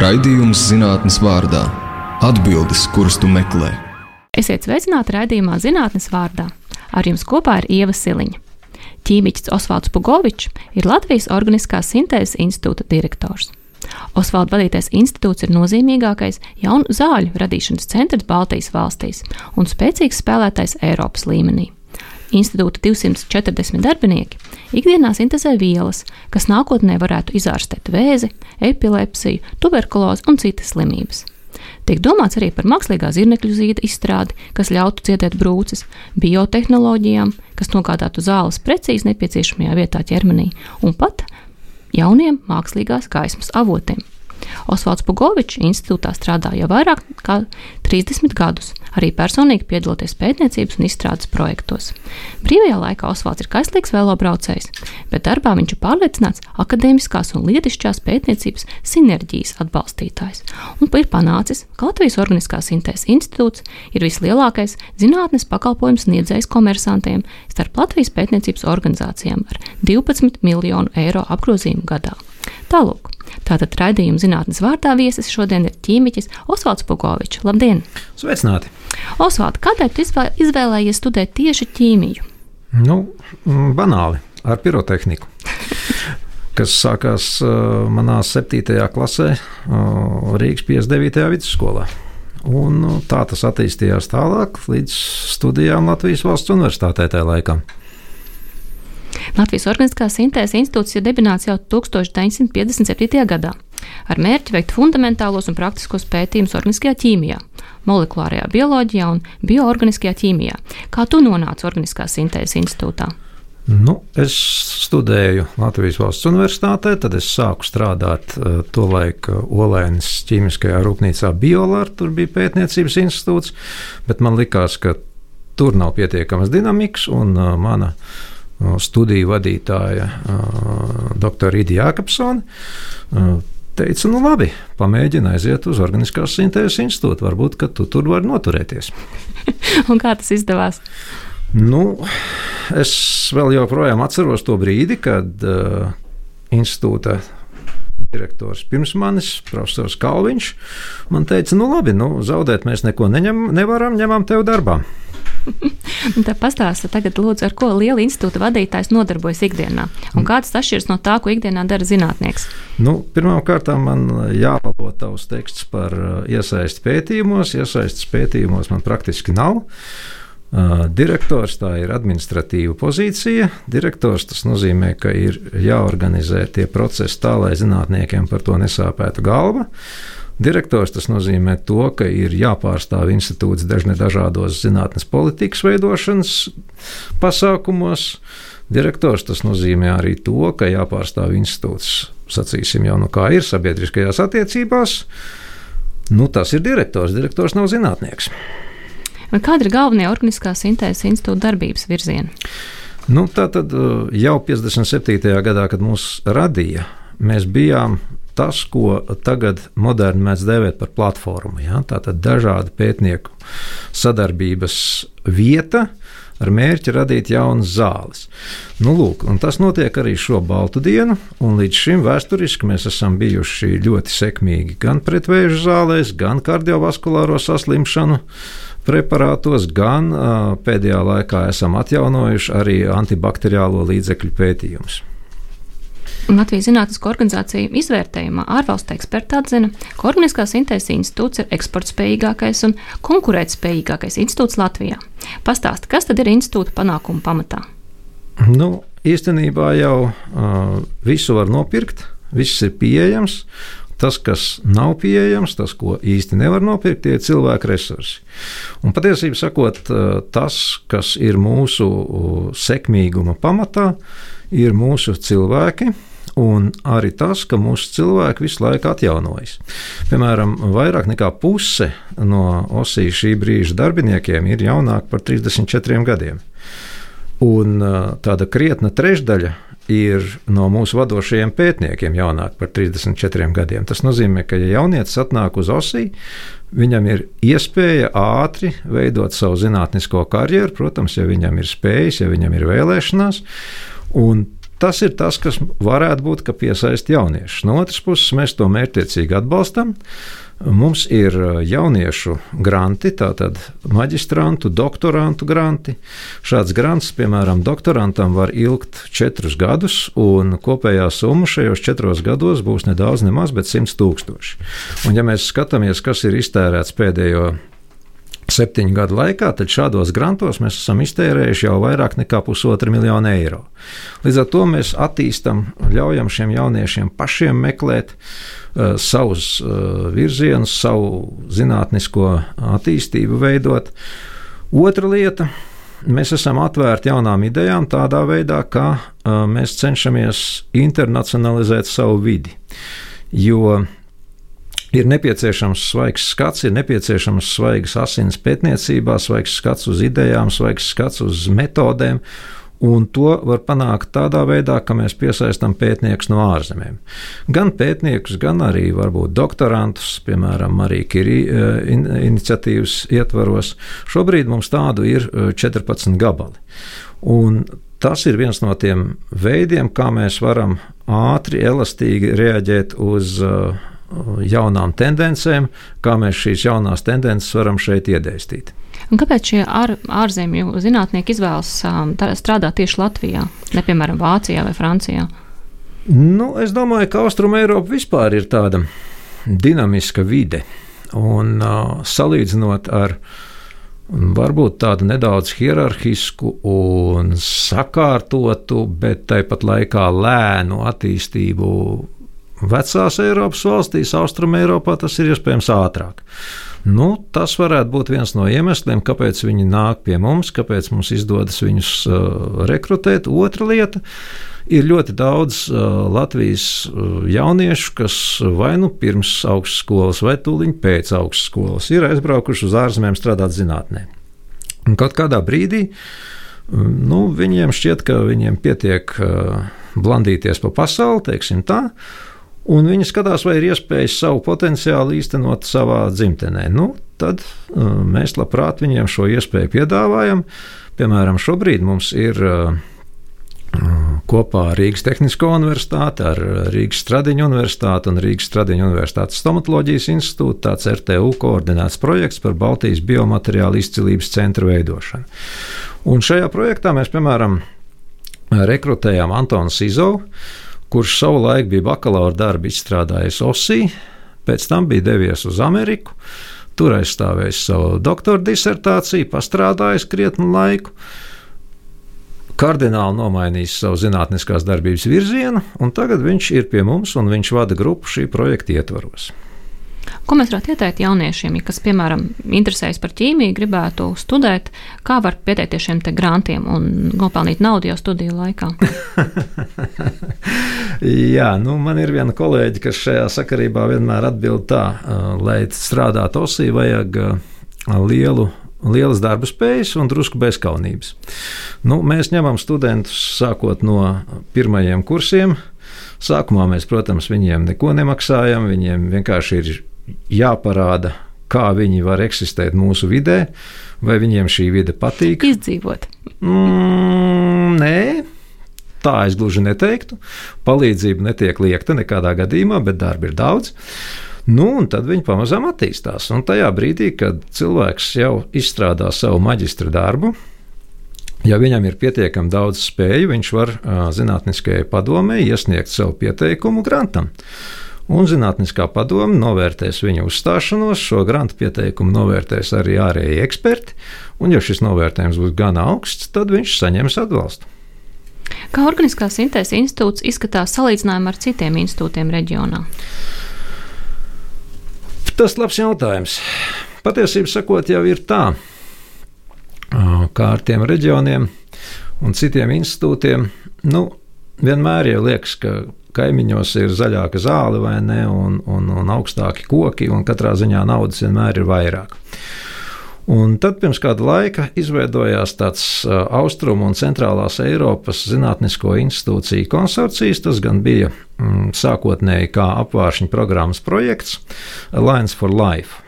Raidījums zinātnes vārdā - atbildes, kuras tu meklē. Esiet sveicināti raidījumā zinātnes vārdā. Ar jums kopā ir Ieva Siliņa. Ķīmiķis Osvalds Pugovičs ir Latvijas Organiskās sintēzes institūta direktors. Osvalda vadītais institūts ir nozīmīgākais jaunu zāļu radīšanas centrs Baltijas valstīs un spēcīgs spēlētājs Eiropas līmenī. Institūta 240 darbinieki ikdienā sintēzē vielas, kas nākotnē varētu izārstēt vēzi, epilepsiju, tuberkulozi un citas slimības. Tiek domāts arī par mākslīgā zirnekļu zīda izstrādi, kas ļautu cietēt brūces, biotehnoloģijām, kas nogādātu zāles precīzi nepieciešamajā vietā ķermenī, un pat jauniem mākslīgās gaismas avotiem. Osvalds Pugovičs institūtā strādā jau vairāk kā 30 gadus, arī personīgi piedaloties pētniecības un izstrādes projektos. Brīvajā laikā Osvalds ir kaislīgs velobraucējs, bet darbā viņš ir pārliecināts akadēmiskās un lietišķās pētniecības sinerģijas atbalstītājs un ir panācis, ka Latvijas Organiskās Sintēzes institūts ir vislielākais zinātnes pakalpojums sniedzējs komersantiem starp Latvijas pētniecības organizācijām ar 12 miljonu eiro apgrozījumu gadā. Tālūk, tātad raidījuma zinātnes vārdā viesis šodien ir ķīmiķis Osvalds Pugovičs. Labdien! Sveicināti! Osvalds, kādēļ tu izvēlējies studēt tieši ķīmiju? Nu, banāli, ar pirotehniku. kas sākās uh, manā 7. klasē, uh, Rīgas 59. vidusskolā. Un, tā tas attīstījās tālāk līdz studijām Latvijas valsts universitātē tajā laikā. Latvijas Organiskās sintēzes institūts ir dibināts jau 1957. gadā ar mērķi veikt fundamentālos un praktiskos pētījumus organiskajā ķīmijā, molekulārajā bioloģijā un bioorganiskajā ķīmijā. Kā tu nonāci Organiskās sintēzes institūtā? Nu, es studēju Latvijas valsts universitātē, tad es sāku strādāt uh, tolaik Olēnas ķīmiskajā rūpnīcā Biolāra. Tur bija pētniecības institūts, bet man likās, ka tur nav pietiekamas dinamikas, un uh, mana studiju vadītāja dr. Rīta Jākapsone. Teica, nu labi, pamēģini aiziet uz Organiskās sintēzes institūtu. Varbūt, ka tu tur vari noturēties. Un kā tas izdevās? Nu, es vēl joprojām atceros to brīdi, kad uh, institūta direktors pirms manis, profesors Kalviņš, man teica, nu labi, nu, zaudēt mēs neko neņem, nevaram, ņemam tev darbā. Tā pastāsta tagad, lūdzu, ar ko liela institūta vadītājs nodarbojas ikdienā. Un kāds tas atšķiras no tā, ko ikdienā dara zinātnieks? Nu, Pirmkārt, man jālabo tavs teksts par uh, iesaisti pētījumos. Iesaistas pētījumos man praktiski nav. Uh, direktors tā ir administratīva pozīcija. Direktors tas nozīmē, ka ir jāorganizē tie procesi tā, lai zinātniekiem par to nesāpētu galva. Direktors tas nozīmē to, ka ir jāpārstāv institūts dažne dažādos zinātnes politikas veidošanas pasākumos. Direktors tas nozīmē arī to, ka jāpārstāv institūts, sacīsim jau, nu kā ir sabiedriskajās attiecībās. Nu, tas ir direktors, direktors nav zinātnieks. Kāda ir galvenie organiskās sintēzes institūta darbības virzieni? Nu, tā tad uh, jau 57. gadā, kad mūs radīja, mēs bijām tas, ko tagad moderni mēs dēvēt par platformu. Ja? Tātad dažādi pētnieku sadarbības vieta ar mērķi radīt jaunas zāles. Nu, lūk, tas notiek arī šo baltu dienu, un līdz šim vēsturiski mēs esam bijuši ļoti sekmīgi gan pretvēža zālēs, gan kardiovaskulāro saslimšanu preparātos, gan pēdējā laikā esam atjaunojuši arī antibakteriālo līdzekļu pētījumus. Latvijas Zinātnisko organizāciju izvērtējumā ārvalstu eksperti atzina, ka Organiskās sintēzes institūts ir eksportspējīgākais un konkurētspējīgākais institūts Latvijā. Pastāsti, kas tad ir institūta panākuma pamatā? Nu, īstenībā jau uh, visu var nopirkt, viss ir pieejams. Tas, kas nav pieejams, tas, ko īsti nevar nopirkt, ir cilvēku resursi. Un patiesībā sakot, tas, kas ir mūsu sekmīguma pamatā, ir mūsu cilvēki, un arī tas, ka mūsu cilvēki visu laiku atjaunojas. Piemēram, vairāk nekā puse no OSI šī brīža darbiniekiem ir jaunāki par 34 gadiem. Un tāda krietna trešdaļa ir no mūsu vadošajiem pētniekiem jaunāki par 34 gadiem. Tas nozīmē, ka, ja jaunietis atnāk uz OSI, viņam ir iespēja ātri veidot savu zinātnisko karjeru, protams, ja viņam ir spējas, ja viņam ir vēlēšanās. Un tas ir tas, kas varētu būt, ka piesaist jauniešus. No otras puses, mēs to mērķiecīgi atbalstam. Mums ir jauniešu granti, tātad maģistrantu, doktorantu granti. Šāds grants, piemēram, doktorantam var ilgt četrus gadus, un kopējā summa šajos četros gados būs nedaudz nemaz, bet 100 tūkstoši. Un, ja mēs skatāmies, kas ir iztērēts pēdējo septiņu gadu laikā, tad šādos grantos mēs esam iztērējuši jau vairāk nekā pusotru miljonu eiro. Līdz ar to mēs attīstam, ļaujam šiem jauniešiem pašiem meklēt uh, savus uh, virzienus, savu zinātnisko attīstību veidot. Otra lieta. Mēs esam atvērti jaunām idejām tādā veidā, ka uh, mēs cenšamies internacionalizēt savu vidi. Jo Ir nepieciešams svaigs skats, ir nepieciešams svaigs asins pētniecībā, svaigs skats uz idejām, svaigs skats uz metodēm. Un to var panākt tādā veidā, ka mēs piesaistām pētniekus no ārzemēm. Gan pētniekus, gan arī varbūt doktorantus, piemēram, arī Kirī eh, in, iniciatīvas ietvaros. Šobrīd mums tādu ir 14 eh, gabali. Un tas ir viens no tiem veidiem, kā mēs varam ātri, elastīgi reaģēt uz uh, jaunām tendencēm, kā mēs šīs jaunās tendences varam šeit iedēstīt. Un kāpēc šie ār, ārzemju zinātnieki izvēlas strādāt tieši Latvijā, ne piemēram Vācijā vai Francijā? Nu, es domāju, ka Austrum Eiropa vispār ir tāda dinamiska vide. Un uh, salīdzinot ar varbūt tādu nedaudz hierarhisku un sakārtotu, bet tāpat laikā lēnu attīstību Vecās Eiropas valstīs, Austrum Eiropā tas ir iespējams ātrāk. Nu, tas varētu būt viens no iemesliem, kāpēc viņi nāk pie mums, kāpēc mums izdodas viņus uh, rekrutēt. Otra lieta ir ļoti daudz uh, Latvijas uh, jauniešu, kas vai nu pirms augstskolas, vai tūlīt pēc augstskolas ir aizbraukuši uz ārzemēm strādāt zinātnē. Un kaut kādā brīdī um, nu, viņiem šķiet, ka viņiem pietiek uh, blandīties pa pasauli, teiksim tā un viņi skatās, vai ir iespējas savu potenciālu īstenot savā dzimtenē. Nu, tad uh, mēs labprāt viņiem šo iespēju piedāvājam. Piemēram, šobrīd mums ir uh, kopā ar Rīgas Tehnisko universitāti, ar Rīgas Stradiņu universitāti un Rīgas Stradiņu universitātes stomatoloģijas institūtu tāds RTU koordinēts projekts par Baltijas biomateriālu izcilības centru veidošanu. Un šajā projektā mēs, piemēram, rekrutējām Antonu Sizovu, kurš savulaik bija bakalaura darbu izstrādājis Osī, pēc tam bija devies uz Ameriku. Tur aizstāvējis savu doktora disertāciju, pastrādājis krietnu laiku, kardināli nomainījis savu zinātniskās darbības virzienu, un tagad viņš ir pie mums un viņš vada grupu šī projekta ietvaros. Ko mēs varētu ieteikt jauniešiem, ja kas, piemēram, interesējas par ķīmiju, gribētu studēt, kā var pieteikties šiem grantiem un nopelnīt naudu jau studiju laikā? Jā, nu, man ir viena kolēģe, kas šajā sakarībā vienmēr atbild tā, lai strādātu osī, vajag lielu lielas darba spējas un drusku bezskaunības. Nu, mēs ņemam studentus sākot no pirmajiem kursiem. Sākumā mēs, protams, viņiem neko nemaksājam, viņiem vienkārši ir jāparāda, kā viņi var eksistēt mūsu vidē, vai viņiem šī vide patīk. Izdzīvot. Mm, nē. Tā es gluži neteiktu. Palīdzība netiek liekta nekādā gadījumā, bet darba ir daudz. Nu, un tad viņi pamazām attīstās. Un tajā brīdī, kad cilvēks jau izstrādā savu maģistra darbu, ja viņam ir pietiekami daudz spēju, viņš var zinātniskajai padomē iesniegt savu pieteikumu grantam un Zinātniskā padome novērtēs viņa uzstāšanos. Šo grantu pieteikumu novērtēs arī ārēji eksperti, un, ja šis novērtējums būs gana augsts, tad viņš saņems atbalstu. Kā Organiskās Sintēzes institūts izskatās salīdzinājumā ar citiem institūtiem reģionā? Tas ir labs jautājums. Patiesībā sakot, jau ir tā, kā ar tiem reģioniem un citiem institūtiem. Nu, vienmēr jau liekas, ka kaimiņos ir zaļāka zāle vai ne, un, un, un augstāki koki, un katrā ziņā naudas vienmēr ir vairāk. Un tad pirms kāda laika izveidojās tāds Austrumu un Centrālās Eiropas Zinātnisko institūciju konsorcijas. Tas gan bija mm, sākotnēji kā apvāršņa programmas projekts Alliance for Life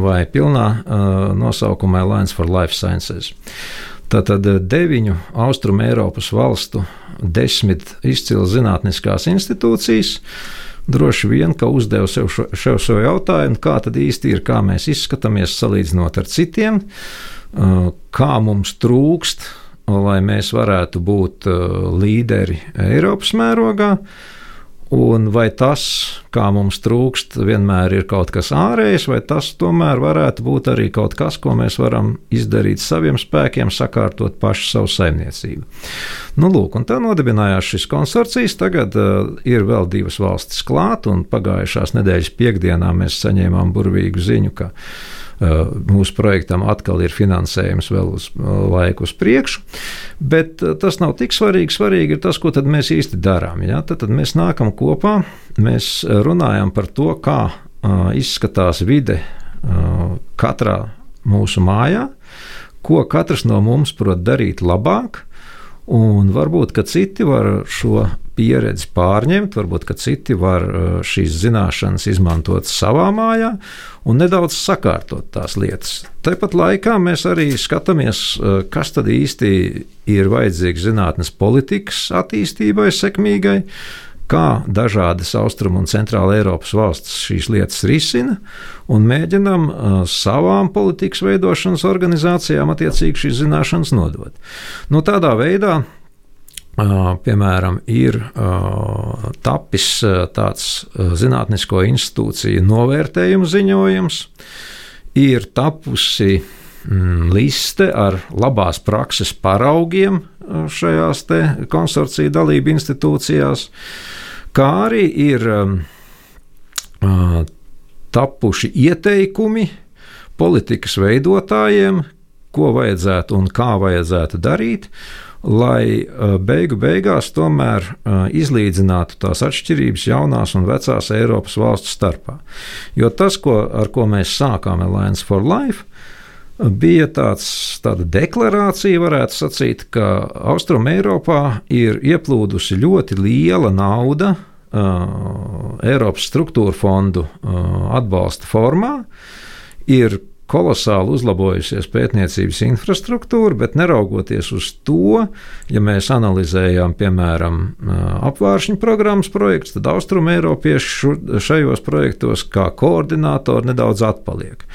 vai pilnā uh, nosaukumā Alliance for Life Sciences. Tātad deviņu Austrum Eiropas valstu desmit izcilas zinātniskās institūcijas. Droši vien, ka uzdevu sev šo, šo, šo jautājumu, kā tad īsti ir, kā mēs izskatāmies salīdzinot ar citiem, kā mums trūkst, lai mēs varētu būt līderi Eiropas mērogā. Un vai tas, kā mums trūkst, vienmēr ir kaut kas ārējs, vai tas tomēr varētu būt arī kaut kas, ko mēs varam izdarīt saviem spēkiem, sakārtot pašu savu saimniecību. Nu, lūk, un tā nodibinājās šis konsorcijs. Tagad uh, ir vēl divas valstis klāt, un pagājušās nedēļas piekdienā mēs saņēmām burvīgu ziņu, ka Eh, mūsu projektam atkal ir finansējums vēl uz eh, laiku uz priekšu, bet eh, tas nav tik svarīgi. Svarīgi ir tas, ko mēs īsti darām. Ja? Tad, tad mēs nākam kopā, mēs runājam par to, kā izskatās vide katrā mūsu mājā, ko katrs no mums prot darīt labāk, un varbūt, ka citi var šo pieredzi pārņemt, varbūt citi var uh, šīs zināšanas izmantot savā mājā un nedaudz sakārtot tās lietas. Tāpat laikā mēs arī skatāmies, uh, kas tad īsti ir vajadzīgs zinātnes politikas attīstībai, sekmīgai, kā dažādas austrumu un centrāla Eiropas valstis šīs lietas risina, un mēģinam uh, savām politikas veidošanas organizācijām attiecīgi šīs zināšanas nodot. Nu, tādā veidā Piemēram, ir tapis tāds zinātnisko institūciju novērtējumu ziņojums, ir tapusi mm, liste ar labās prakses paraugiem šajās konsorcija dalību institūcijās, kā arī ir tapuši ieteikumi politikas veidotājiem, ko vajadzētu un kā vajadzētu darīt, lai uh, beigu beigās tomēr uh, izlīdzinātu tās atšķirības jaunās un vecās Eiropas valstu starpā. Jo tas, ko, ar ko mēs sākām Alliance for Life, bija tāds, tāda deklarācija, varētu sacīt, ka Austrum Eiropā ir ieplūdusi ļoti liela nauda uh, Eiropas struktūra fondu uh, atbalsta formā. Ir kolosāli uzlabojusies pētniecības infrastruktūra, bet neraugoties uz to, ja mēs analizējām, piemēram, apvāršņu programmas projekts, tad Austrum Eiropieši šajos projektos kā koordinātori nedaudz atpaliek.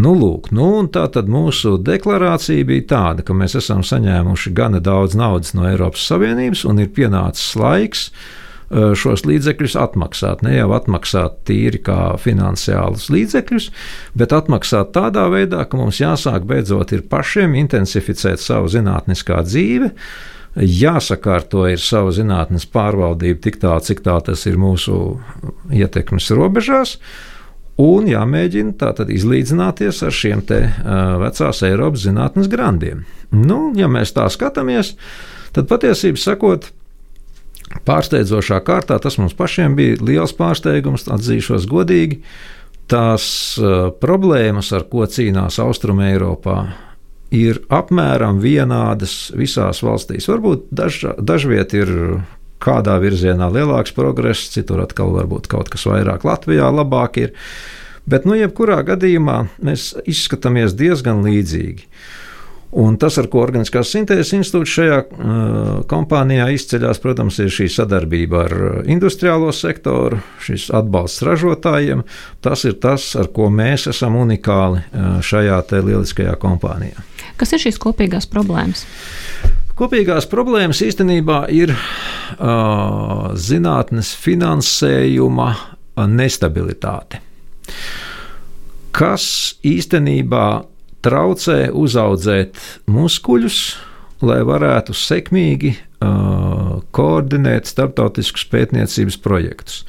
Nu, lūk, nu, tā tad mūsu deklarācija bija tāda, ka mēs esam saņēmuši gana daudz naudas no Eiropas Savienības un ir pienācis laiks, šos līdzekļus atmaksāt. Ne jau atmaksāt tīri kā finansiālus līdzekļus, bet atmaksāt tādā veidā, ka mums jāsāk beidzot ir pašiem intensificēt savu zinātniskā dzīve. Jāsakārto ir sava zinātnes pārvaldība tik tā, cik tā tas ir mūsu ietekmes robežās, un jāmēģina tātad izlīdzināties ar šiem te uh, vecās Eiropas zinātnes grandiem. Nu, ja mēs tā skatāmies, tad patiesībā sakot, Pārsteidzošā kārtā tas mums pašiem bija liels pārsteigums, atzīšos godīgi. Tās problēmas, ar ko cīnās Austrum Eiropā, ir apmēram vienādas visās valstīs. Varbūt daž, dažviet ir kādā virzienā lielāks progress, citur atkal varbūt kaut kas vairāk Latvijā labāk ir. Bet, nu, jebkurā gadījumā mēs izskatāmies diezgan līdzīgi. Un tas, ar ko Organiskās sintēzes institūts šajā uh, kompānijā izceļas, protams, ir šī sadarbība ar industriālo sektoru, šis atbalsts ražotājiem. Tas ir tas, ar ko mēs esam unikāli uh, šajā lieliskajā kompānijā. Kas ir šīs kopīgās problēmas? Kopīgās problēmas īstenībā ir uh, zinātnes finansējuma nestabilitāte, kas īstenībā traucē uzaudzēt muskuļus, lai varētu sekmīgi uh, koordinēt starptautiskus pētniecības projektus.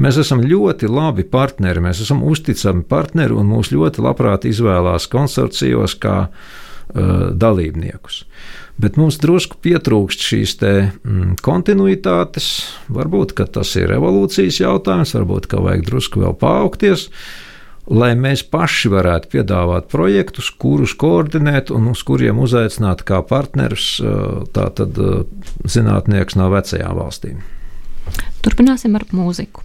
Mēs esam ļoti labi partneri, mēs esam uzticami partneri un mūs ļoti labprāt izvēlās konsorcijos kā uh, dalībniekus. Bet mums drusku pietrūkst šīs te, mm, kontinuitātes. Varbūt tas ir evolūcijas jautājums, varbūt ka vajag drusku vēl paaugties. Uh, lai mēs paši varētu piedāvāt projektus, kurus koordinēt un uz kuriem uzaicināt kā partnerus tātad zinātnieks no vecajām valstīm. Turpināsim ar mūziku.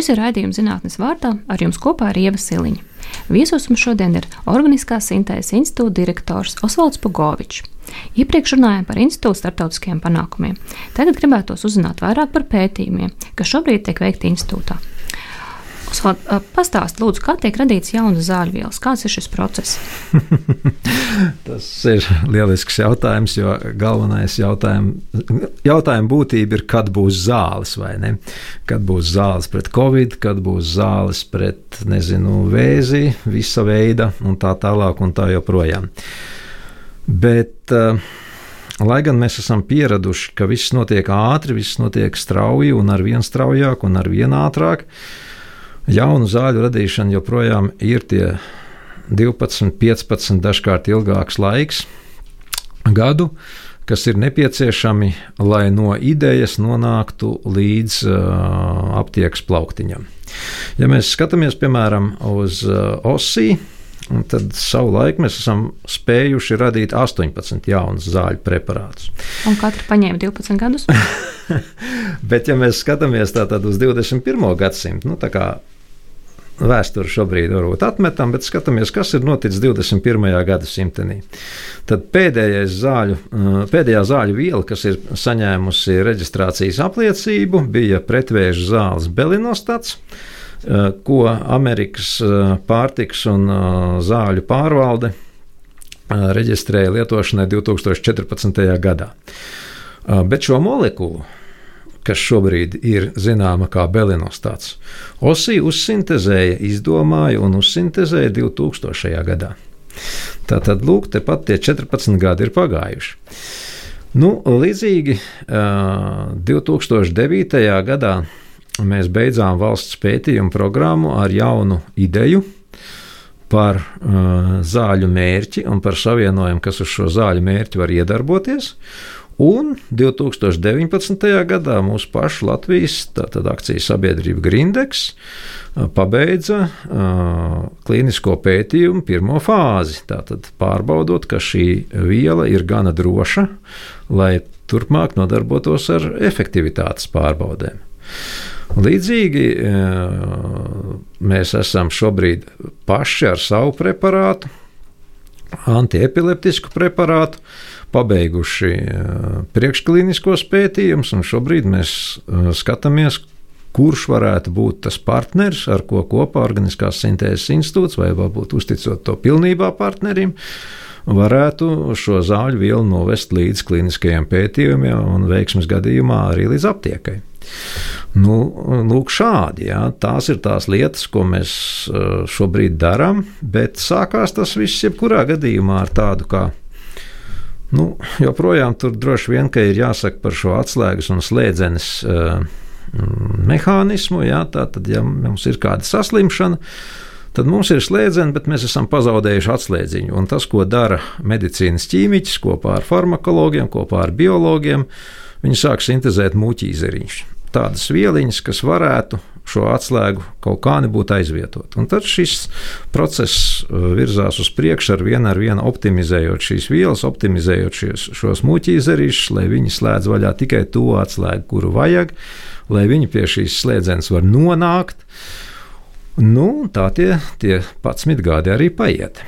Šis ir raidījums zinātnes vārdā, ar jums kopā ir Ieva Siliņa. Viesos mums šodien ir Organiskās sintēzes institūta direktors Osvalds Pogovičs. Iepriekš runājām par institūta starptautiskajiem panākumiem. Tagad gribētos uzzināt vairāk par pētījumiem, kas šobrīd tiek veikti institūtā. Pastāstiet, lūdzu, kā tiek radīts jaunas zāļu vielas, kāds ir šis process? Tas ir lielisks jautājums, jo galvenais jautājums, jautājuma būtība ir, kad būs zāles vai ne. Kad būs zāles pret covid, kad būs zāles pret, nezinu, vēzi, visa veida un tā tālāk un tā joprojām. Bet, Lai gan mēs esam pieraduši, ka viss notiek ātri, viss notiek strauji un ar vien straujāk un ar vien ātrāk, uh, Jaunu zāļu radīšana joprojām ir tie 12, 15, dažkārt ilgāks laiks gadu, kas ir nepieciešami, lai no idejas nonāktu līdz uh, aptiekas plauktiņam. Ja mēs skatāmies piemēram uz uh, osī, tad savulaik mēs esam spējuši radīt 18 jaunus zāļu preparātus. Un katra paņēma 12 gadus? Bet, ja mēs skatāmies uz 21. gadsimtu, nu, tā kā vēsturi šobrīd varbūt atmetam, bet skatāmies, kas ir noticis 21. gadsimtenī. Tad zāļu, uh, pēdējā zāļu viela, kas ir saņēmusi reģistrācijas apliecību, bija pretvēža zāles Belinostats uh, ko Amerikas uh, pārtiks un zāļu pārvalde reģistrēja lietošanai 2014. gadā. Bet šo molekulu kas šobrīd ir zināma kā belinostāts. Osī uzsintezēja, izdomāja un uzsintezēja 2000. gadā. Tātad, lūk, tepat tie 14 gadi ir pagājuši. Nu, līdzīgi 2009. gadā mēs beidzām valsts pētījumu programmu ar jaunu ideju par uh, zāļu mērķi un par savienojumu, kas uz šo zāļu mērķi var iedarboties. Un 2019. gadā mūsu pašu Latvijas akcijas sabiedrība Grindex pabeidza uh, klīnisko pētījumu pirmo fāzi. Tātad pārbaudot, ka šī viela ir gana droša, lai turpmāk nodarbotos ar efektivitātes pārbaudēm. Līdzīgi mēs esam šobrīd paši ar savu preparātu, antiepileptisku preparātu, pabeiguši priekškliniskos pētījumus, un šobrīd mēs skatāmies, kurš varētu būt tas partneris, ar ko kopā Organiskās sintēzes institūts, vai varbūt uzticot to pilnībā partnerim, varētu šo zāļu vielu novest līdz kliniskajiem pētījumiem un veiksmes gadījumā arī līdz aptiekai. Nu, lūk, šādi. Jā. Tās ir tās lietas, ko mēs eh, šobrīd darām, bet sākās tas viss jebkurā gadījumā ar tādu kā. Nu, joprojām tur droši vien ir jāsaka par šo atslēgas un slēdzenes uh, mehānismu. Jā, tā tad, ja mums ir kāda saslimšana, tad mums ir slēdzene, bet mēs esam pazaudējuši atslēdziņu. Un tas, ko dara medicīnas ķīmiķis kopā ar farmakologiem, kopā ar biologiem, viņi sāk sintēzēt muļķīzeriņus tādas vieliņas, kas varētu šo atslēgu kaut kā nebūtu aizvietot. Un tad šis process uh, virzās uz priekšu ar vienu ar vienu optimizējot šīs vielas, optimizējot šies, šos muļķīzerīšus, lai viņi slēdz vaļā tikai to atslēgu, kuru vajag, lai viņi pie šīs slēdzenes var nonākt. Nu, tā tie, tie 11 gadi arī paiet.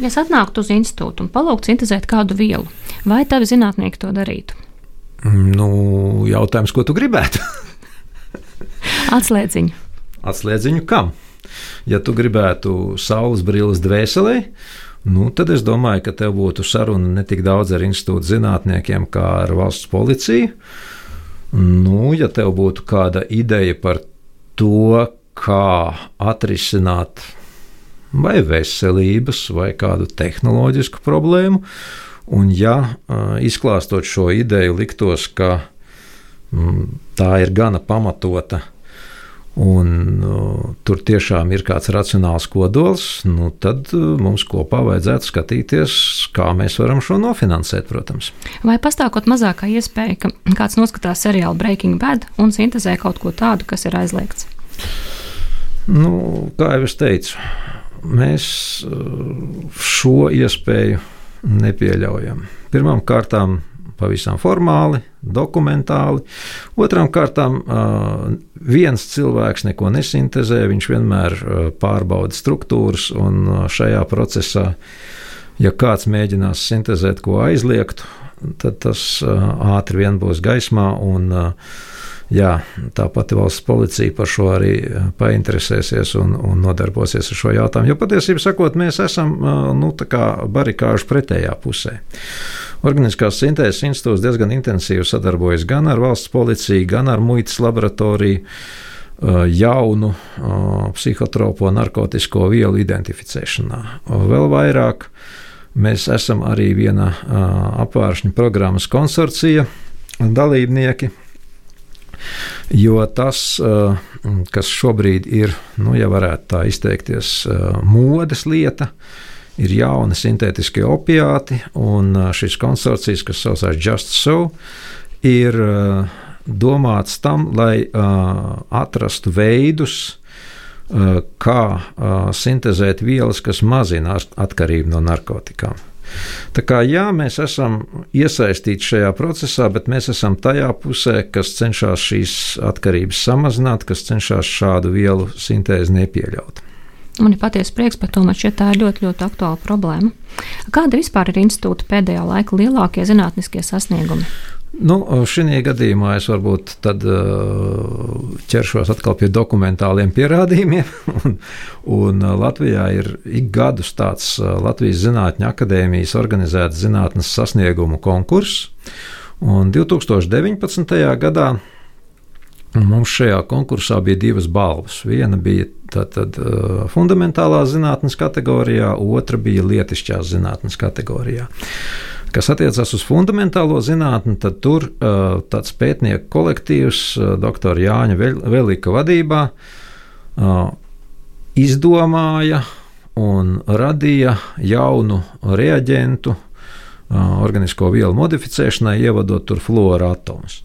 Ja es atnāktu uz institūtu un palūgtu sintēzēt kādu vielu, vai tavi zinātnieki to darītu? Nu, jautājums, ko tu gribētu? Atslēdziņu. Atslēdziņu kam? Ja tu gribētu saules brilles dvēselē, nu, tad es domāju, ka tev būtu saruna ne tik daudz ar institūta zinātniekiem, kā ar valsts policiju. Nu, ja tev būtu kāda ideja par to, kā atrisināt vai veselības, vai kādu tehnoloģisku problēmu, Un, ja izklāstot šo ideju, liktos, ka mm, tā ir gana pamatota un tur tiešām ir kāds racionāls kodols, nu, tad mums kopā vajadzētu skatīties, kā mēs varam šo nofinansēt, protams. Vai pastāv kaut mazākā iespēja, ka kāds noskatās seriālu Breaking Bad un sintēzē kaut ko tādu, kas ir aizliegts? Nu, kā jau es teicu, mēs šo iespēju nepieļaujam. Pirmām kārtām pavisam formāli, dokumentāli. Otrām kārtām, viens cilvēks neko nesintēzē, viņš vienmēr pārbauda struktūras, un šajā procesā, ja kāds mēģinās sintēzēt ko aizliegtu, tad tas ātri vien būs gaismā. Un, jā, tā pati valsts policija par šo arī painteresēsies un, un nodarbosies ar šo jautājumu. Jo patiesībā sakot, mēs esam nu, barikāžu pretējā pusē. Organiskās sintēzes institūts diezgan intensīvi sadarbojas gan ar valsts policiju, gan ar muitas laboratoriju jaunu psihotropo narkotisko vielu identificēšanā. Vēl vairāk mēs esam arī viena apvāršņa programmas konsorcija dalībnieki, Jo tas, kas šobrīd ir, nu, ja varētu tā izteikties, modes lieta, ir jauni sintētiskie opiāti, un šis konsorcijs, kas saucās Just So, ir domāts tam, lai atrastu veidus, kā sintēzēt vielas, kas mazina atkarību no narkotikām. Tā kā jā, mēs esam iesaistīti šajā procesā, bet mēs esam tajā pusē, kas cenšas šīs atkarības samazināt, kas cenšas šādu vielu sintēzi nepieļaut. Man ir patiesa prieks par to, man šķiet, tā ir ļoti, ļoti aktuāla problēma. Kāda vispār ir institūta pēdējā laika lielākie zinātniskie sasniegumi? Nu, šī gadījumā es varbūt tad, uh, ķeršos atkal pie dokumentāliem pierādījumiem. Un, un uh, Latvijā ir ik gadus tāds uh, Latvijas Zinātņu akadēmijas organizēts zinātnes sasniegumu konkurss. Un 2019. gadā mums šajā konkursā bija divas balvas. Viena bija tātad, fundamentālā zinātnes kategorijā, otra bija lietišķās zinātnes kategorijā. Kas attiecas uz fundamentālo zinātni, tad tur uh, tāds pētnieku kolektīvs, uh, dr. Jāņa Velika vadībā, uh, izdomāja un radīja jaunu reaģentu organisko vielu modificēšanai, ievadot tur fluora atomus.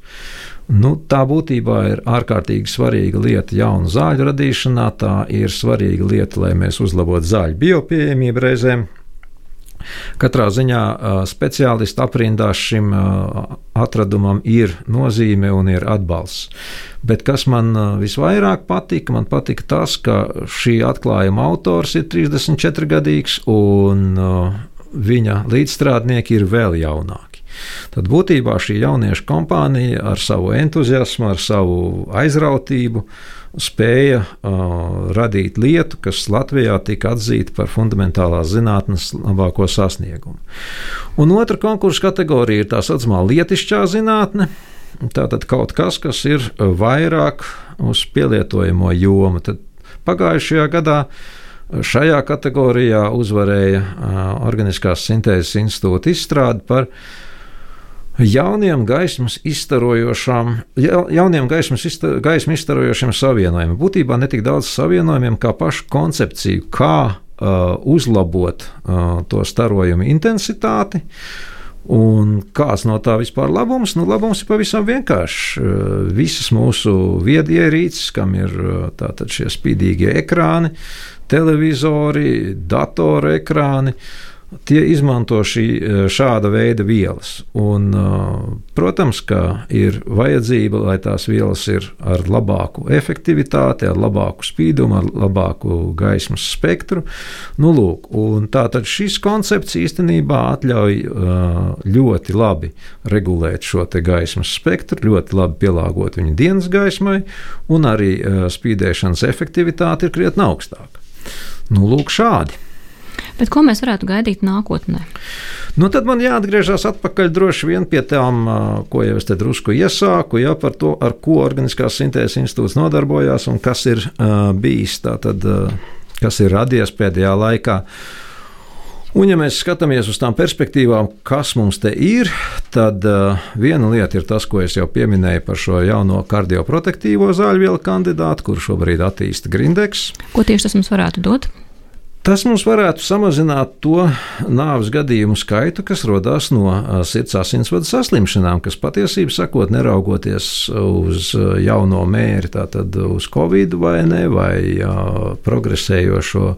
Nu, tā būtībā ir ārkārtīgi svarīga lieta jaunu zāļu radīšanā. Tā ir svarīga lieta, lai mēs uzlabotu zāļu biopieejamību reizēm. Katrā ziņā speciālistu aprindās šim atradumam ir nozīme un ir atbalsts. Bet kas man visvairāk patika, man patika tas, ka šī atklājuma autors ir 34 gadīgs un viņa līdzstrādnieki ir vēl jaunāki. Tad būtībā šī jauniešu kompānija ar savu entuziasmu, ar savu aizrautību spēja uh, radīt lietu, kas Latvijā tika atzīta par fundamentālās zinātnes labāko sasniegumu. Un otra konkursa kategorija ir tā saucamā lietišķā zinātne. Tātad kaut kas, kas ir vairāk uz pielietojamo jomu. Tad pagājušajā gadā šajā kategorijā uzvarēja uh, Organiskās sintēzes institūta izstrāde par jauniem gaismas izstarojošām, jauniem gaismas izstar, gaismu izstarojošiem savienojumiem. Būtībā ne tik daudz savienojumiem kā pašu koncepciju, kā uh, uzlabot uh, to starojumu intensitāti. Un kāds no tā vispār labums? Nu, labums ir pavisam vienkāršs. Visas mūsu viedierīces, kam ir tātad šie spīdīgie ekrāni, televizori, datoru ekrāni, uh, Tie izmanto šī, šāda veida vielas. Un, protams, ka ir vajadzība, lai tās vielas ir ar labāku efektivitāti, ar labāku spīdumu, ar labāku gaismas spektru. Nu, lūk, tātad šis koncepts īstenībā atļauj ļoti labi regulēt šo gaismas spektru, ļoti labi pielāgot viņu dienas gaismai, un arī spīdēšanas efektivitāte ir krietni augstāka. Nu, lūk, šādi. Bet ko mēs varētu gaidīt nākotnē? Nu, tad man jāatgriežas atpakaļ droši vien pie tām, ko jau es te drusku iesāku, ja, par to, ar ko Organiskās sintēzes institūts nodarbojās un kas ir uh, bijis, tātad, uh, kas ir radies pēdējā laikā. Un, ja mēs skatāmies uz tām perspektīvām, kas mums te ir, tad uh, viena lieta ir tas, ko es jau pieminēju par šo jauno kardioprotektīvo zāļu vielu kandidātu, kur šobrīd attīsta Grindeks. Ko tieši tas mums varētu dot? Tas mums varētu samazināt to nāves gadījumu skaitu, kas radās no sirds asinsvadu saslimšanām, kas patiesībā sakot, neraugoties uz jauno mēri, tātad uz covid vai ne, vai progresējošo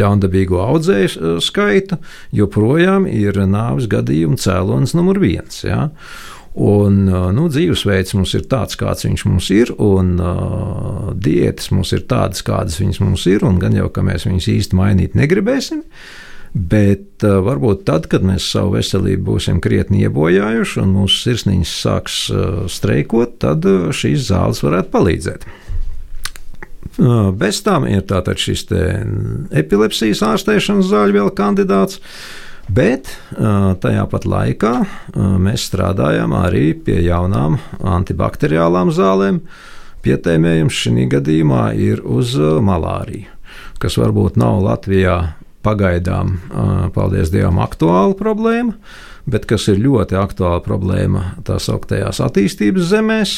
ļaundabīgo audzēju skaitu, joprojām ir nāves gadījumu cēlonis numur viens. Ja? Un, nu, dzīvesveids mums ir tāds, kāds viņš mums ir, un uh, diētas mums ir tādas, kādas viņas mums ir, un gan jau, ka mēs viņus īsti mainīt negribēsim. Bet uh, varbūt tad, kad mēs savu veselību būsim krietni iebojājuši un mūsu sirsniņas sāks uh, streikot, tad uh, šīs zāles varētu palīdzēt. Uh, bez tām ir tātad šis epilepsijas ārstēšanas zāļu vēl kandidāts. Uh, Bet tajā pat laikā mēs strādājam arī pie jaunām antibakteriālām zālēm. Pietēmējums šī gadījumā ir uz malāriju, kas varbūt nav Latvijā pagaidām, paldies Dievam, aktuāla problēma, bet kas ir ļoti aktuāla problēma tā sauktajās attīstības zemēs.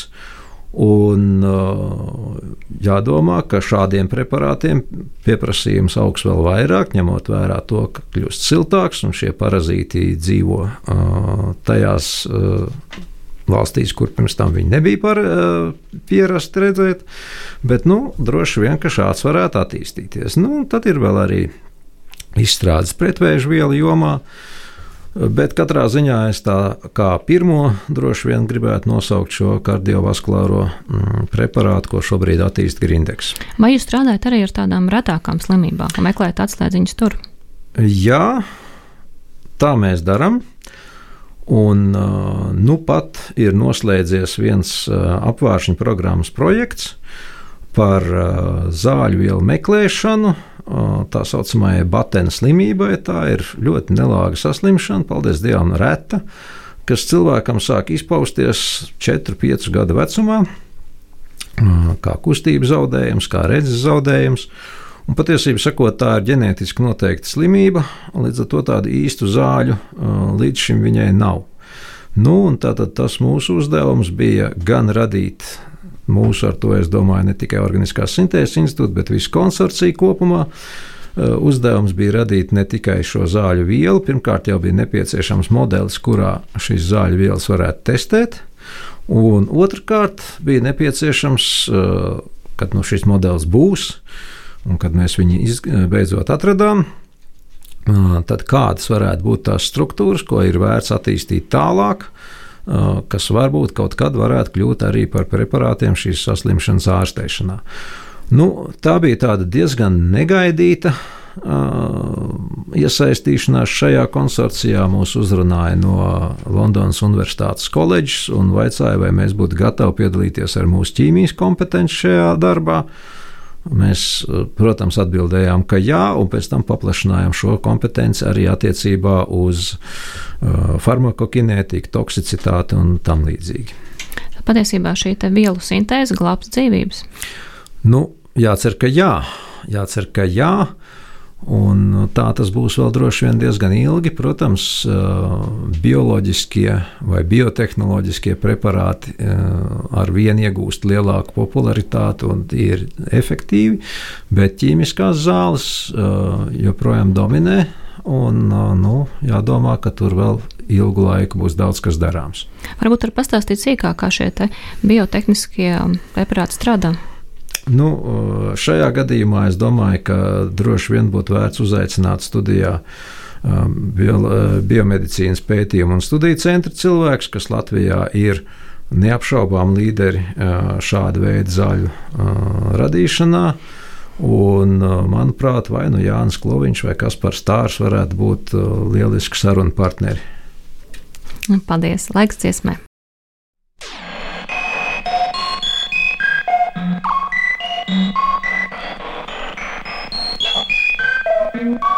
Un uh, jādomā, ka šādiem preparātiem pieprasījums augs vēl vairāk, ņemot vērā to, ka kļūst siltāks un šie parazīti dzīvo uh, tajās uh, valstīs, kur pirms tam viņi nebija par, pierasti redzēt. Bet nu, droši vien, ka šāds varētu attīstīties. Nu, tad ir vēl arī izstrādes pretvēžu vielu jomā. Uh, Bet katrā ziņā es tā kā pirmo droši vien gribētu nosaukt šo kardiovaskulāro mm, preparātu, ko šobrīd attīsta Grindeks. Vai jūs strādājat arī ar tādām retākām slimībām, kā meklējat atslēdziņas tur? Jā, tā mēs darām. Un nu pat ir noslēdzies viens apvāršņu programmas projekts par zāļu vielu meklēšanu tā saucamajai batēna slimībai. Tā ir ļoti nelāga saslimšana, paldies Dievam, reta, kas cilvēkam sāk izpausties 4-5 gadu vecumā, kā kustības zaudējums, kā redzes zaudējums. Un patiesībā sakot, tā ir ģenētiski noteikta slimība, līdz ar to tādu īstu zāļu līdz šim viņai nav. Nu, tātad tas mūsu uzdevums bija gan radīt mūsu ar to, es domāju, ne tikai Organiskās sintēzes institūts, bet visu konsorciju kopumā. uzdevums bija radīt ne tikai šo zāļu vielu, pirmkārt jau bija nepieciešams modelis, kurā šīs zāļu vielas varētu testēt, un otrkārt bija nepieciešams, kad nu, šis modelis būs, un kad mēs viņu beidzot atradām, tad kādas varētu būt tās struktūras, ko ir vērts attīstīt tālāk, kas varbūt kaut kad varētu kļūt arī par preparātiem šīs saslimšanas ārstēšanā. Nu, tā bija diezgan negaidīta iesaistīšanās šajā konsorcijā mūs uzrunāja no Londonas Universitātes koledžas un vaicāja, vai mēs būtu gatavi piedalīties ar mūsu ķīmijas kompetenci šajā darbā. Mēs, protams, atbildējām, ka jā, un pēc tam paplašinājām šo kompetenci arī attiecībā uz uh, farmakokinētiku, toksicitāti un tam līdzīgi. Patiesībā šī vielu sintēze glābs dzīvības. Nu, jācer, ka jā. Jācer, ka jā. Un tā tas būs vēl droši vien diezgan ilgi. Protams, bioloģiskie vai biotehnoloģiskie preparāti ar vienu iegūst lielāku popularitāti un ir efektīvi, bet ķīmiskās zāles joprojām dominē. Un, nu, jādomā, ka tur vēl ilgu laiku būs daudz kas darāms. Varbūt var pastāstīt sīkāk, kā šie biotehniskie preparāti strādā. Nu, šajā gadījumā es domāju, ka droši vien būtu vērts uzaicināt studijā um, bio, biomedicīnas pētījumu un studiju centra cilvēks, kas Latvijā ir neapšaubām līderi šāda veida zaļu uh, radīšanā. Un, manuprāt, vai nu Jānis Kloviņš vai Kaspars Stārs varētu būt lieliski sarunu partneri. Paldies! Laiks dziesmai! you.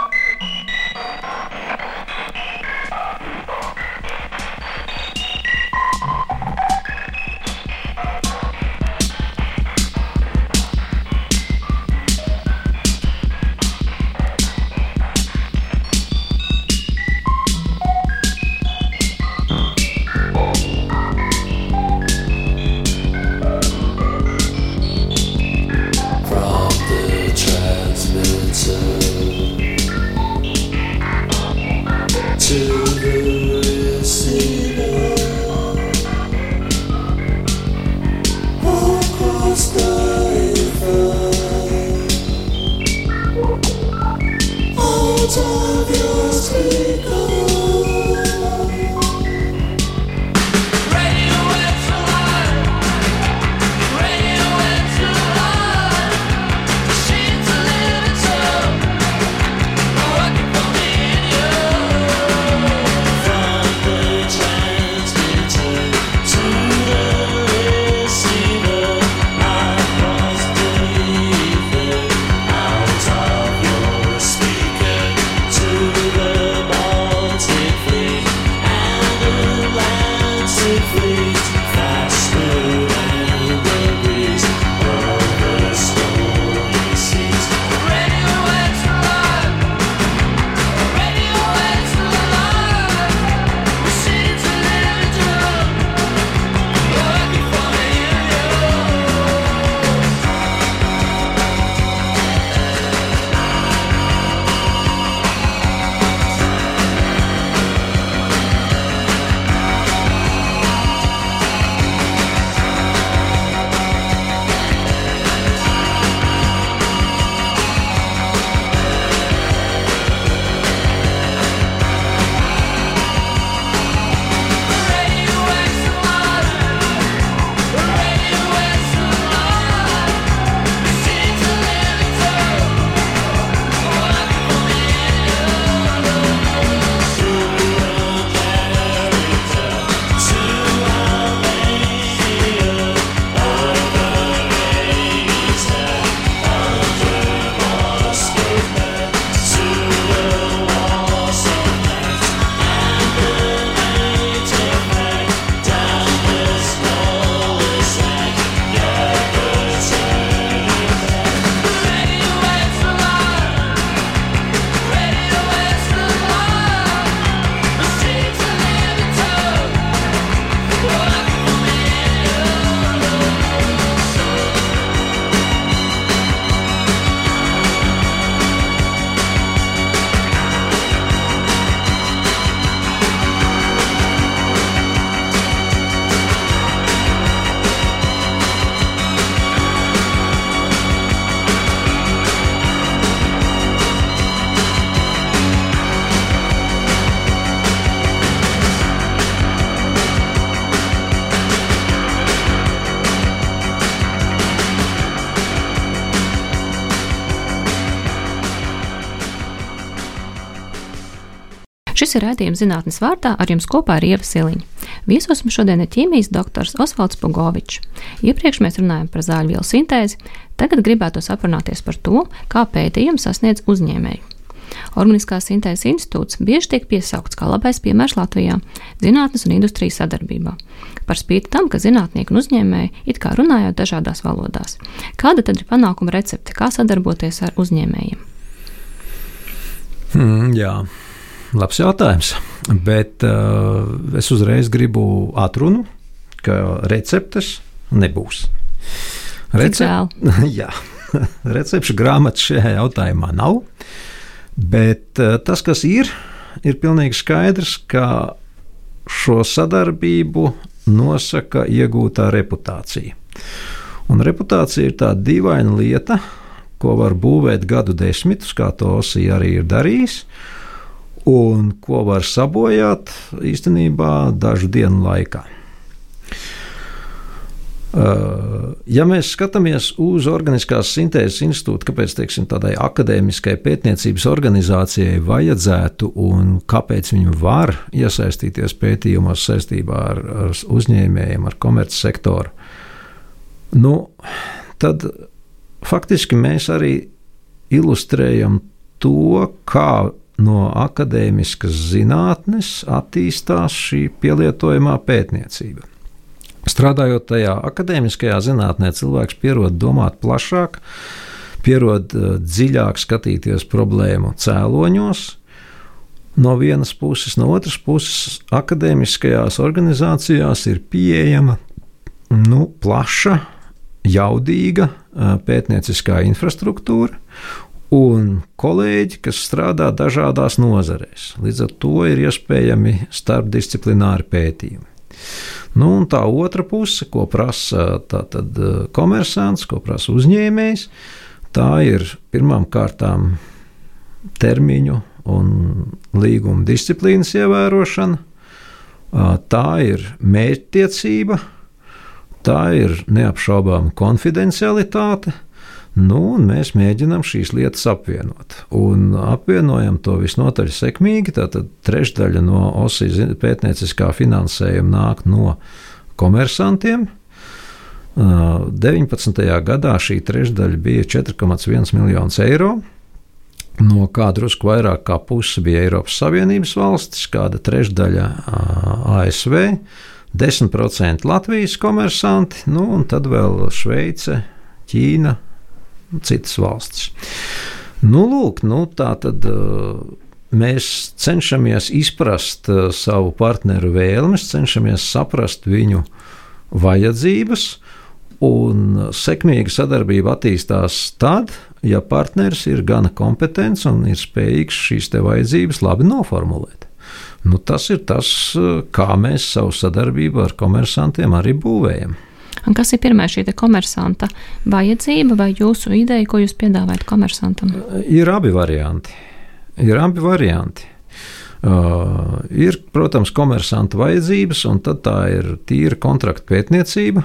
Šis ir raidījums zinātnes vārdā, ar jums kopā ir Ieva Siliņa. Viesos mums šodien ir ķīmijas doktors Osvalds Pogovičs. Iepriekš mēs runājām par zāļu vielu sintēzi, tagad gribētu aprunāties par to, kā pētījums sasniedz uzņēmēju. Organiskās sintēzes institūts bieži tiek piesaukts kā labais piemērs Latvijā zinātnes un industrijas sadarbībā. Par spīti tam, ka zinātnieki un uzņēmēji it kā runājot dažādās valodās. Kāda tad ir panākuma recepte, kā sadarboties ar uzņēmējiem? Mm, jā. Labs jautājums, bet uh, es uzreiz gribu atrunu, ka receptes nebūs. Recep... Jā, recepšu grāmatas šajā jautājumā nav. Bet uh, tas, kas ir, ir pilnīgi skaidrs, ka šo sadarbību nosaka iegūtā reputācija. Un reputācija ir tāda dīvaina lieta, ko var būvēt gadu desmitus, kā to Osija arī ir darījis, un ko var sabojāt īstenībā dažu dienu laikā. Ja mēs skatāmies uz Organiskās sintēzes institūtu, kāpēc teiksim, tādai akadēmiskai pētniecības organizācijai vajadzētu un kāpēc viņi var iesaistīties pētījumos saistībā ar, ar uzņēmējiem, ar komercsektoru, nu, tad faktiski mēs arī ilustrējam to, kā no akadēmiskas zinātnes attīstās šī pielietojamā pētniecība. Strādājot tajā akadēmiskajā zinātnē, cilvēks pierod domāt plašāk, pierod eh, dziļāk skatīties problēmu cēloņos. No vienas puses, no otras puses, akadēmiskajās organizācijās ir pieejama nu, plaša, jaudīga eh, pētnieciskā infrastruktūra, un kolēģi, kas strādā dažādās nozarēs. Līdz ar to ir iespējami starpdisciplināri pētījumi. Nu, un tā otra puse, ko prasa tātad, eh, komersants, ko prasa uzņēmējs, tā ir pirmām kārtām termiņu un līguma disciplīnas ievērošana, tā ir mērķtiecība, tā ir neapšaubāma konfidencialitāte, Nu, mēs mēģinām šīs lietas apvienot. Un apvienojam to visnotaļ sekmīgi. Tātad trešdaļa no OSI pētnieciskā finansējuma nāk no komersantiem. 19. gadā šī trešdaļa bija 4,1 miljonus eiro. No kā drusku vairāk kā puse bija Eiropas Savienības valstis, kāda trešdaļa ASV, 10% Latvijas komersanti, nu, un tad vēl Šveice, Ķīna, citas valstis. Nu, lūk, nu, tā tad mēs cenšamies izprast savu partneru vēlmes, cenšamies saprast viņu vajadzības, un sekmīga sadarbība attīstās tad, ja partneris ir gana kompetents un ir spējīgs šīs vajadzības labi noformulēt. Nu, tas ir tas, kā mēs savu sadarbību ar komersantiem arī būvējam. Un kas ir pirmā šī komersanta vajadzība vai jūsu ideja, ko jūs piedāvājat komersantam? Ir abi varianti. Ir abi varianti. Uh, ir, protams, komersanta vajadzības, un tā ir tīra kontrakta pētniecība,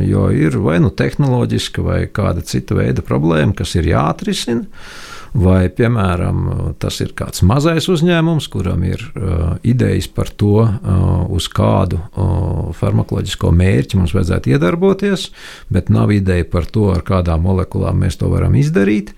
jo ir vai nu tehnoloģiska vai kāda cita veida problēma, kas ir jāatrisina. Vai, piemēram, tas ir kāds mazais uzņēmums, kuram ir uh, idejas par to, uh, uz kādu uh, farmakoloģisko mērķi mums vajadzētu iedarboties, bet nav ideja par to, ar kādām molekulām mēs to varam izdarīt.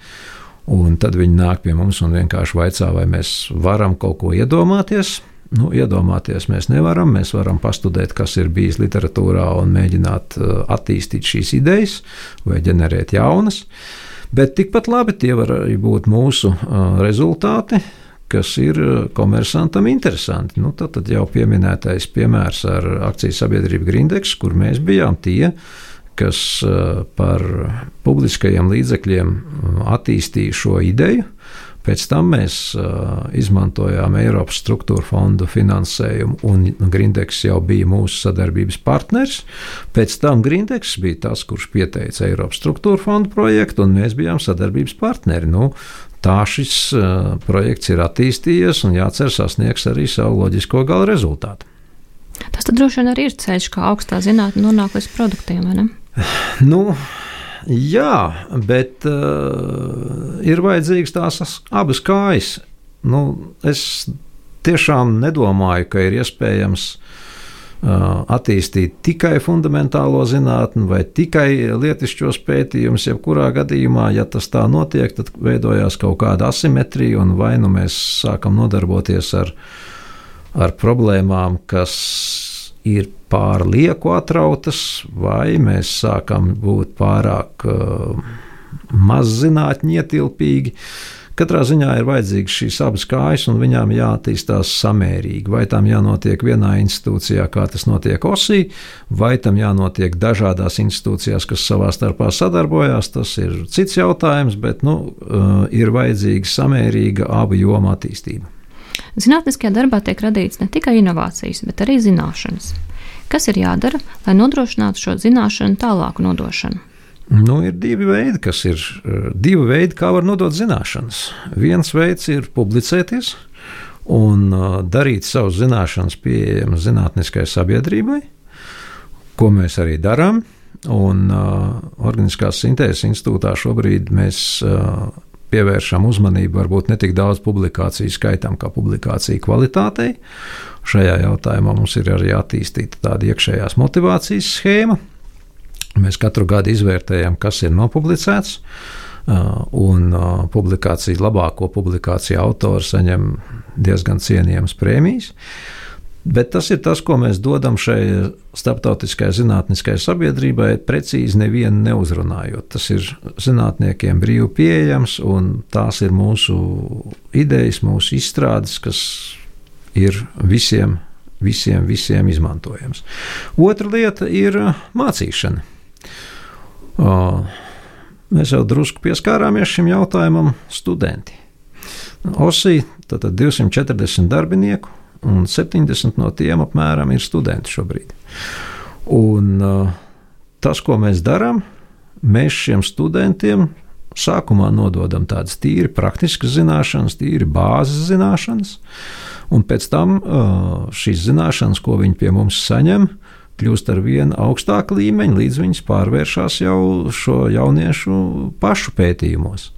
Un tad viņi nāk pie mums un vienkārši vaicā, vai mēs varam kaut ko iedomāties. Nu, iedomāties mēs nevaram. Mēs varam pastudēt, kas ir bijis literatūrā, un mēģināt uh, attīstīt šīs idejas vai ģenerēt jaunas. Uh, Bet tikpat labi tie var arī būt mūsu rezultāti, kas ir komersantam interesanti. Nu, tad, tad jau pieminētais piemērs ar akciju sabiedrību Grindex, kur mēs bijām tie, kas par publiskajiem līdzekļiem attīstīja šo ideju. Pēc tam mēs uh, izmantojām Eiropas struktūra fondu finansējumu, un Grindex jau bija mūsu sadarbības partners. Pēc tam Grindex bija tas, kurš pieteica Eiropas struktūra fondu projektu, un mēs bijām sadarbības partneri. Nu, tā šis uh, projekts ir attīstījies, un jācer sasniegs arī savu loģisko gala rezultātu. Tas droši vien arī ir ceļš, kā augstā zinātnē nonāk līdz produktiem? Nu, Jā, bet uh, ir vajadzīgas tās abas kājas. Nu, es tiešām nedomāju, ka ir iespējams attīstīt tikai fundamentālo zinātni vai tikai lietišķos pētījumus. Jebkurā gadījumā, ja tas tā notiek, tad veidojās kaut kāda asimetrija, un vai nu mēs sākam nodarboties ar, ar problēmām, kas ir pārlieku atrautas, vai mēs sākam būt pārāk uh, maz zinātņi ietilpīgi. Katrā ziņā ir vajadzīgas šīs abas kājas, un viņām jāattīstās samērīgi. Vai tam jānotiek vienā institūcijā, kā tas notiek OSI, vai tam jānotiek dažādās institūcijās, kas savā starpā sadarbojās, tas ir cits jautājums, bet nu, uh, ir vajadzīga samērīga abu jomu attīstība. Zinātniskajā darbā tiek radīts ne tikai inovācijas, bet arī zināšanas. Kas ir jādara, lai nodrošinātu šo zināšanu tālāku nodošanu? Nu, ir divi veidi, kas ir eh, divi veidi, kā var nodot zināšanas. Viens veids ir publicēties un eh, darīt savus zināšanas pieejamas zinātniskai sabiedrībai, ko mēs arī darām. Un uh, Organiskās sintēzes institūtā šobrīd mēs uh, pievēršam uzmanību varbūt ne tik daudz publikāciju skaitam, kā publikāciju kvalitātei. Šajā jautājumā mums ir arī attīstīta tāda iekšējās motivācijas schēma. Mēs katru gadu izvērtējam, kas ir nopublicēts, un publikāciju, labāko publikāciju autori saņem diezgan cienījamas prēmijas. Bet tas ir tas, ko mēs dodam šai starptautiskajai zinātniskajai sabiedrībai, precīzi nevienu neuzrunājot. Tas ir zinātniekiem brīvi pieejams, un tās ir mūsu idejas, mūsu izstrādes, kas ir visiem, visiem, visiem izmantojams. Otra lieta ir mācīšana. Mēs jau drusku pieskārāmies šim jautājumam, studenti. OSI, tātad 240 darbinieku, un 70 no tiem apmēram ir studenti šobrīd. Un, uh, tas, ko mēs darām, mēs šiem studentiem sākumā nododam tādas tīri praktiskas zināšanas, tīri bāzes zināšanas, un pēc tam uh, šīs zināšanas, ko viņi pie mums saņem, kļūst ar vien augstāku līmeņu, līdz viņas pārvēršas jau šo jauniešu pašu pētījumos.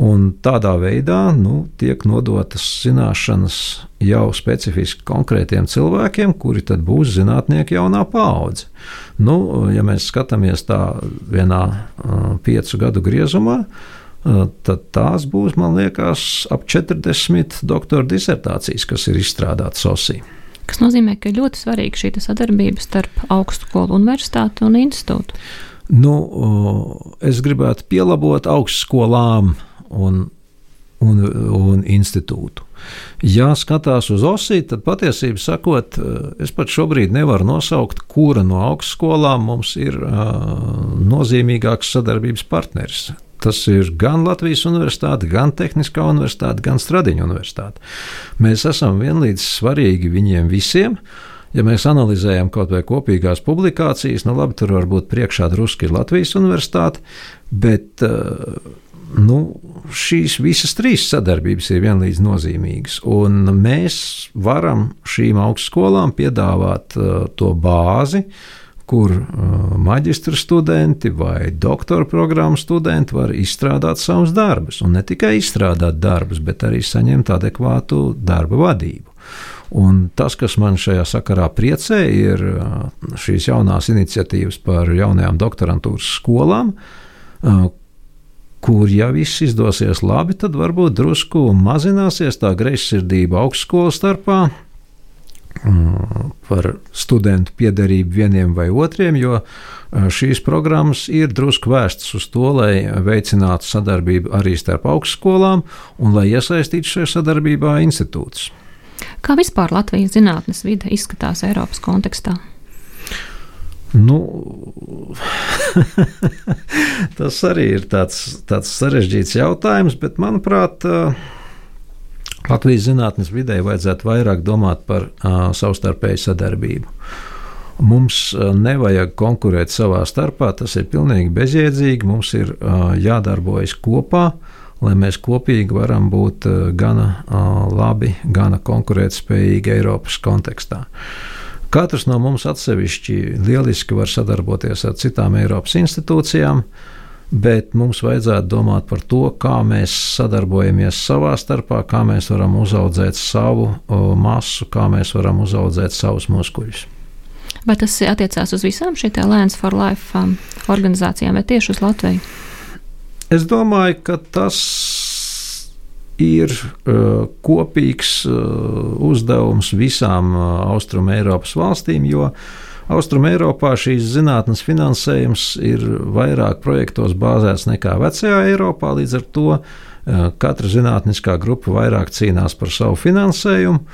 Un tādā veidā nu, tiek nodotas zināšanas jau specifiski konkrētiem cilvēkiem, kuri tad būs zinātnieki jaunā paudze. Nu, ja mēs skatāmies tā vienā uh, piecu gadu griezumā, uh, tad tās būs, man liekas, ap 40 doktora disertācijas, kas ir izstrādātas OSI. Tas nozīmē, ka ļoti svarīga šī sadarbība starp augstskolu, universitāti un institūtu. Nu, es gribētu pielabot augstskolām un, un, un institūtu. Ja skatās uz osī, tad patiesībā sakot, es pat šobrīd nevaru nosaukt, kura no augstskolām mums ir uh, nozīmīgāks sadarbības partneris. Tas ir gan Latvijas universitāte, gan Tehniskā universitāte, gan Stradiņa universitāte. Mēs esam vienlīdz svarīgi viņiem visiem. Ja mēs analizējam kaut vai kopīgās publikācijas, nu labi, tur varbūt priekšā drusku ir Latvijas universitāte, bet uh, nu, šīs visas trīs sadarbības ir vienlīdz nozīmīgas. Un mēs varam šīm augstskolām piedāvāt uh, to bāzi, kur uh, maģistra studenti vai doktora programmu studenti var izstrādāt savus darbus. Un ne tikai izstrādāt darbus, bet arī saņemt adekvātu darba vadību. Un tas, kas man šajā sakarā priecē, ir uh, šīs jaunās iniciatīvas par jaunajām doktorantūras skolām, kur, ja viss izdosies labi, tad varbūt drusku mazināsies tā greizsirdība augstskolu starpā mm, par studentu piederību vieniem vai otriem, jo eh, šīs programmas ir drusku vērstas uz to, lai veicinātu sadarbību arī starp augstskolām un lai iesaistītu šajā sadarbībā institūtus. Kā vispār Latvijas zinātnes vide izskatās Eiropas kontekstā? Nu, tas arī ir tāds, tāds sarežģīts jautājums, bet manuprāt, Latvijas zinātnes vidē vajadzētu vairāk domāt par uh, savstarpēju sadarbību. Mums nevajag konkurēt savā starpā, tas ir pilnīgi bezjēdzīgi. Mums ir uh, jādarbojas kopā, lai mēs kopīgi varam būt uh, gana uh, labi, gana konkurētspējīgi Eiropas kontekstā. Uh, Katrs no mums atsevišķi lieliski var sadarboties ar citām Eiropas institūcijām, bet mums vajadzētu domāt par to, kā mēs sadarbojamies savā starpā, kā mēs varam uzaudzēt savu masu, kā mēs varam uzaudzēt savus muskuļus. Vai tas attiecās uz visām šīm Lēns for Life um, organizācijām vai tieši uz Latviju? Es domāju, ka tas ir uh, kopīgs uh, uzdevums visām uh, Austrum Eiropas valstīm, jo Austrum Eiropā šīs zinātnes finansējums ir vairāk projektos bāzēts nekā vecajā Eiropā, līdz ar to katra zinātniskā grupa vairāk cīnās par savu finansējumu.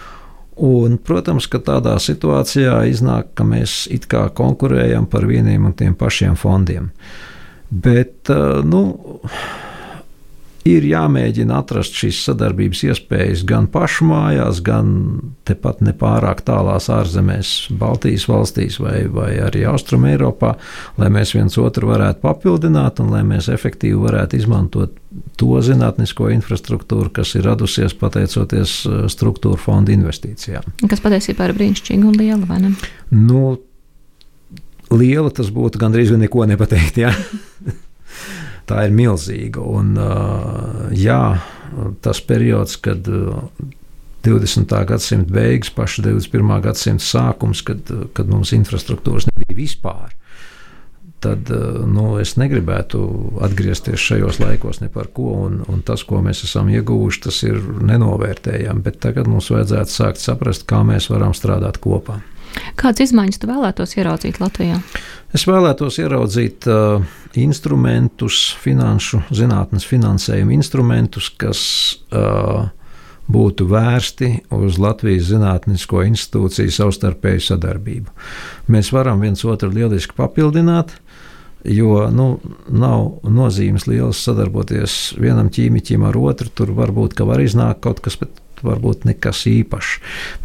Un, protams, ka tādā situācijā iznāk, ka mēs it kā konkurējam par vieniem un tiem pašiem fondiem. Bet, nu, ir jāmēģina atrast šīs sadarbības iespējas gan pašu mājās, gan tepat nepārāk tālās ārzemēs, Baltijas valstīs vai, vai arī Austrum Eiropā, lai mēs viens otru varētu papildināt un lai mēs efektīvi varētu izmantot to zinātnisko infrastruktūru, kas ir radusies pateicoties uh, struktūra fonda investīcijām. Kas patiesībā ir brīnišķīgi un liela, vai ne? Nu, liela tas būtu gandrīz neko nepateikt. Ja? tā ir milzīga. Un, jā, tas periods, kad 20. gadsimta beigas, paša 21. gadsimta sākums, kad, kad mums infrastruktūras nebija vispār. Tad nu, es negribētu atgriezties šajos laikos ne par ko, un, un tas, ko mēs esam ieguvuši, tas ir nenovērtējami. Bet tagad mums vajadzētu sākt saprast, kā mēs varam strādāt kopā. Kādas izmaiņas tu vēlētos ieraudzīt Latvijā? Es vēlētos ieraudzīt uh, instrumentus, finanšu zinātnes finansējuma instrumentus, kas uh, būtu vērsti uz Latvijas Zinātnisko institūciju savstarpēju sadarbību. Mēs varam viens otru lieliski papildināt, jo nu, nav nozīmes liels sadarboties vienam ķīmiķim ar otru. Tur varbūt var iznākt kaut kas, varbūt nekas īpašs.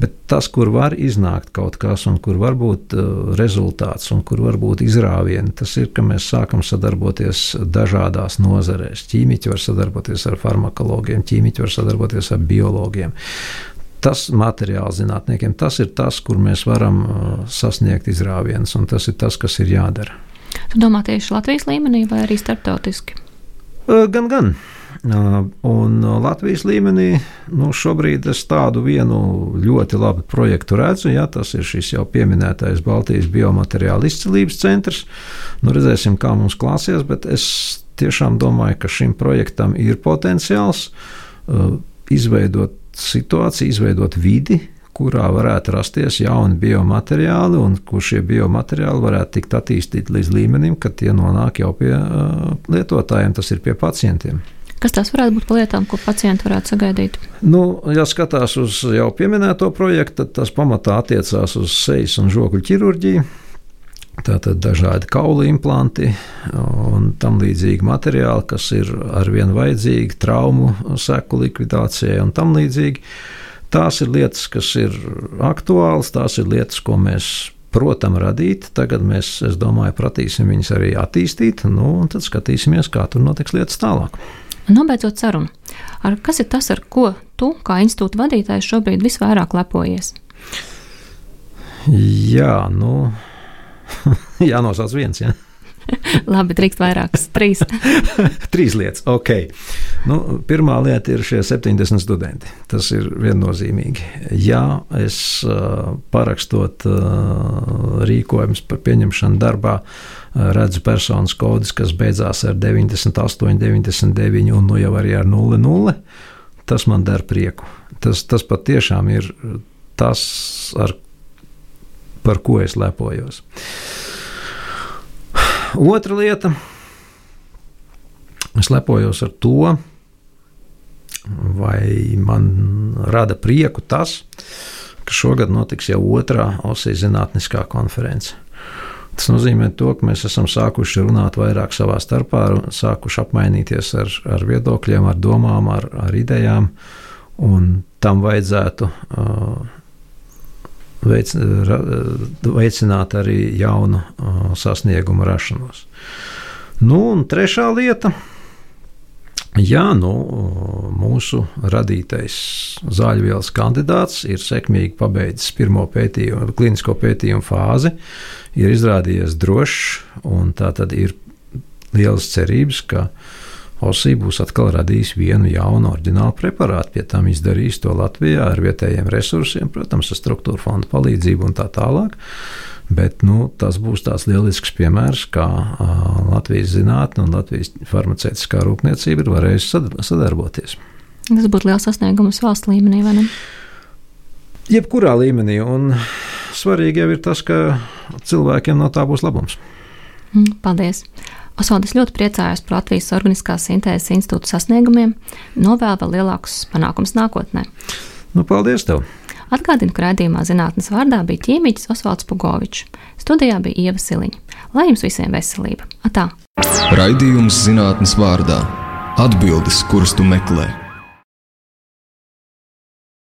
Bet tas, kur var iznākt kaut kas, un kur var būt uh, rezultāts, un kur var būt izrāvieni, tas ir, ka mēs sākam sadarboties dažādās nozarēs. Ķīmiķi var sadarboties ar farmakologiem, ķīmiķi var sadarboties ar biologiem. Tas materiāls zinātniekiem, tas ir tas, kur mēs varam uh, sasniegt izrāvienus, un tas ir tas, kas ir jādara. Tu domā tieši Latvijas līmenī vai arī starptautiski? Uh, gan, gan. Un Latvijas līmenī nu, šobrīd es tādu vienu ļoti labu projektu redzu. Ja, tas ir šis jau pieminētais Baltijas biomateriāla izcilības centrs. Nu, redzēsim, kā mums klāsies, bet es tiešām domāju, ka šim projektam ir potenciāls izveidot situāciju, izveidot vidi, kurā varētu rasties jauni biomateriāli, un kur šie biomateriāli varētu tikt attīstīti līdz līmenim, kad tie nonāk jau pie lietotājiem, tas ir pie pacientiem. Kas tās varētu būt lietām, ko pacienti varētu sagaidīt? Nu, ja skatās uz jau pieminēto projektu, tad tas pamatā attiecās uz sejas un žokļu ķirurģiju. Tātad dažādi kaulu implanti un tam līdzīgi materiāli, kas ir arvien vajadzīgi traumu seku likvidācijai un tam līdzīgi. Tās ir lietas, kas ir aktuālas, tās ir lietas, ko mēs protam radīt. Tagad mēs, es domāju, pratīsim viņus arī attīstīt, nu, un tad skatīsimies, kā tur notiks lietas tālāk. Nobeidzot sarunu, ar kas ir tas, ar ko tu, kā institūta vadītājs, šobrīd visvairāk lepojies? Jā, nu, jānosauc viens. Ja? Labi, drīkst vairākas. Trīs. Trīs lietas. Okay. Nu, pirmā lieta ir šie 70 studenti. Tas ir viennozīmīgi. Jā, es parakstot rīkojumus par pieņemšanu darbā, redzu personas kodus, kas beidzās ar 98, 99 un nu jau arī ar 00. Tas man dara prieku. Tas, tas patiešām ir tas, ar, par ko es lepojos. Otra lieta, es lepojos ar to, vai man rada prieku tas, ka šogad notiks jau otrā OSI zinātniskā konference. Tas nozīmē, to, ka mēs esam sākuši runāt vairāk savā starpā, sākuši apmainīties ar, ar viedokļiem, ar domām, ar, ar idejām, tam vajadzētu uh, veic, veicināt arī jaunu sasniegumu rašanos. Nu, un trešā lieta. Jā, nu, mūsu radītais zāļvielas kandidāts ir sekmīgi pabeidzis pirmo pētījumu, klinisko pētījumu fāzi, ir izrādījies drošs un tā tad ir lielas cerības, ka Osī būs atkal radījis vienu jaunu, oriģinālu preparātu, pie tam izdarījis to Latvijā ar vietējiem resursiem, protams, ar struktūra fonda palīdzību un tā tālāk. Bet nu, tas būs tāds lielisks piemērs, kā Latvijas zinātne un Latvijas farmaceitiskā rūpniecība ir varējusi sadarboties. Tas būtu liels sasniegums valsts līmenī, vai ne? Jebkurā līmenī, un svarīgi jau ir tas, ka cilvēkiem no tā būs labums. Mm, paldies! Osvalds, ļoti priecājos par Latvijas Organiskās Sintēzes institūta sasniegumiem, novēlu vēl lielākus panākumus nākotnē. Nu, paldies! Tev. Atgādinu, ka raidījumā zinātnes vārdā bija ķīmiķis Osvalds Pugovičs. Studijā bija Ieva Siliņa. Lai jums visiem veselība! Atā! Raidījums zinātnes vārdā - atbildes, kuras tu meklē.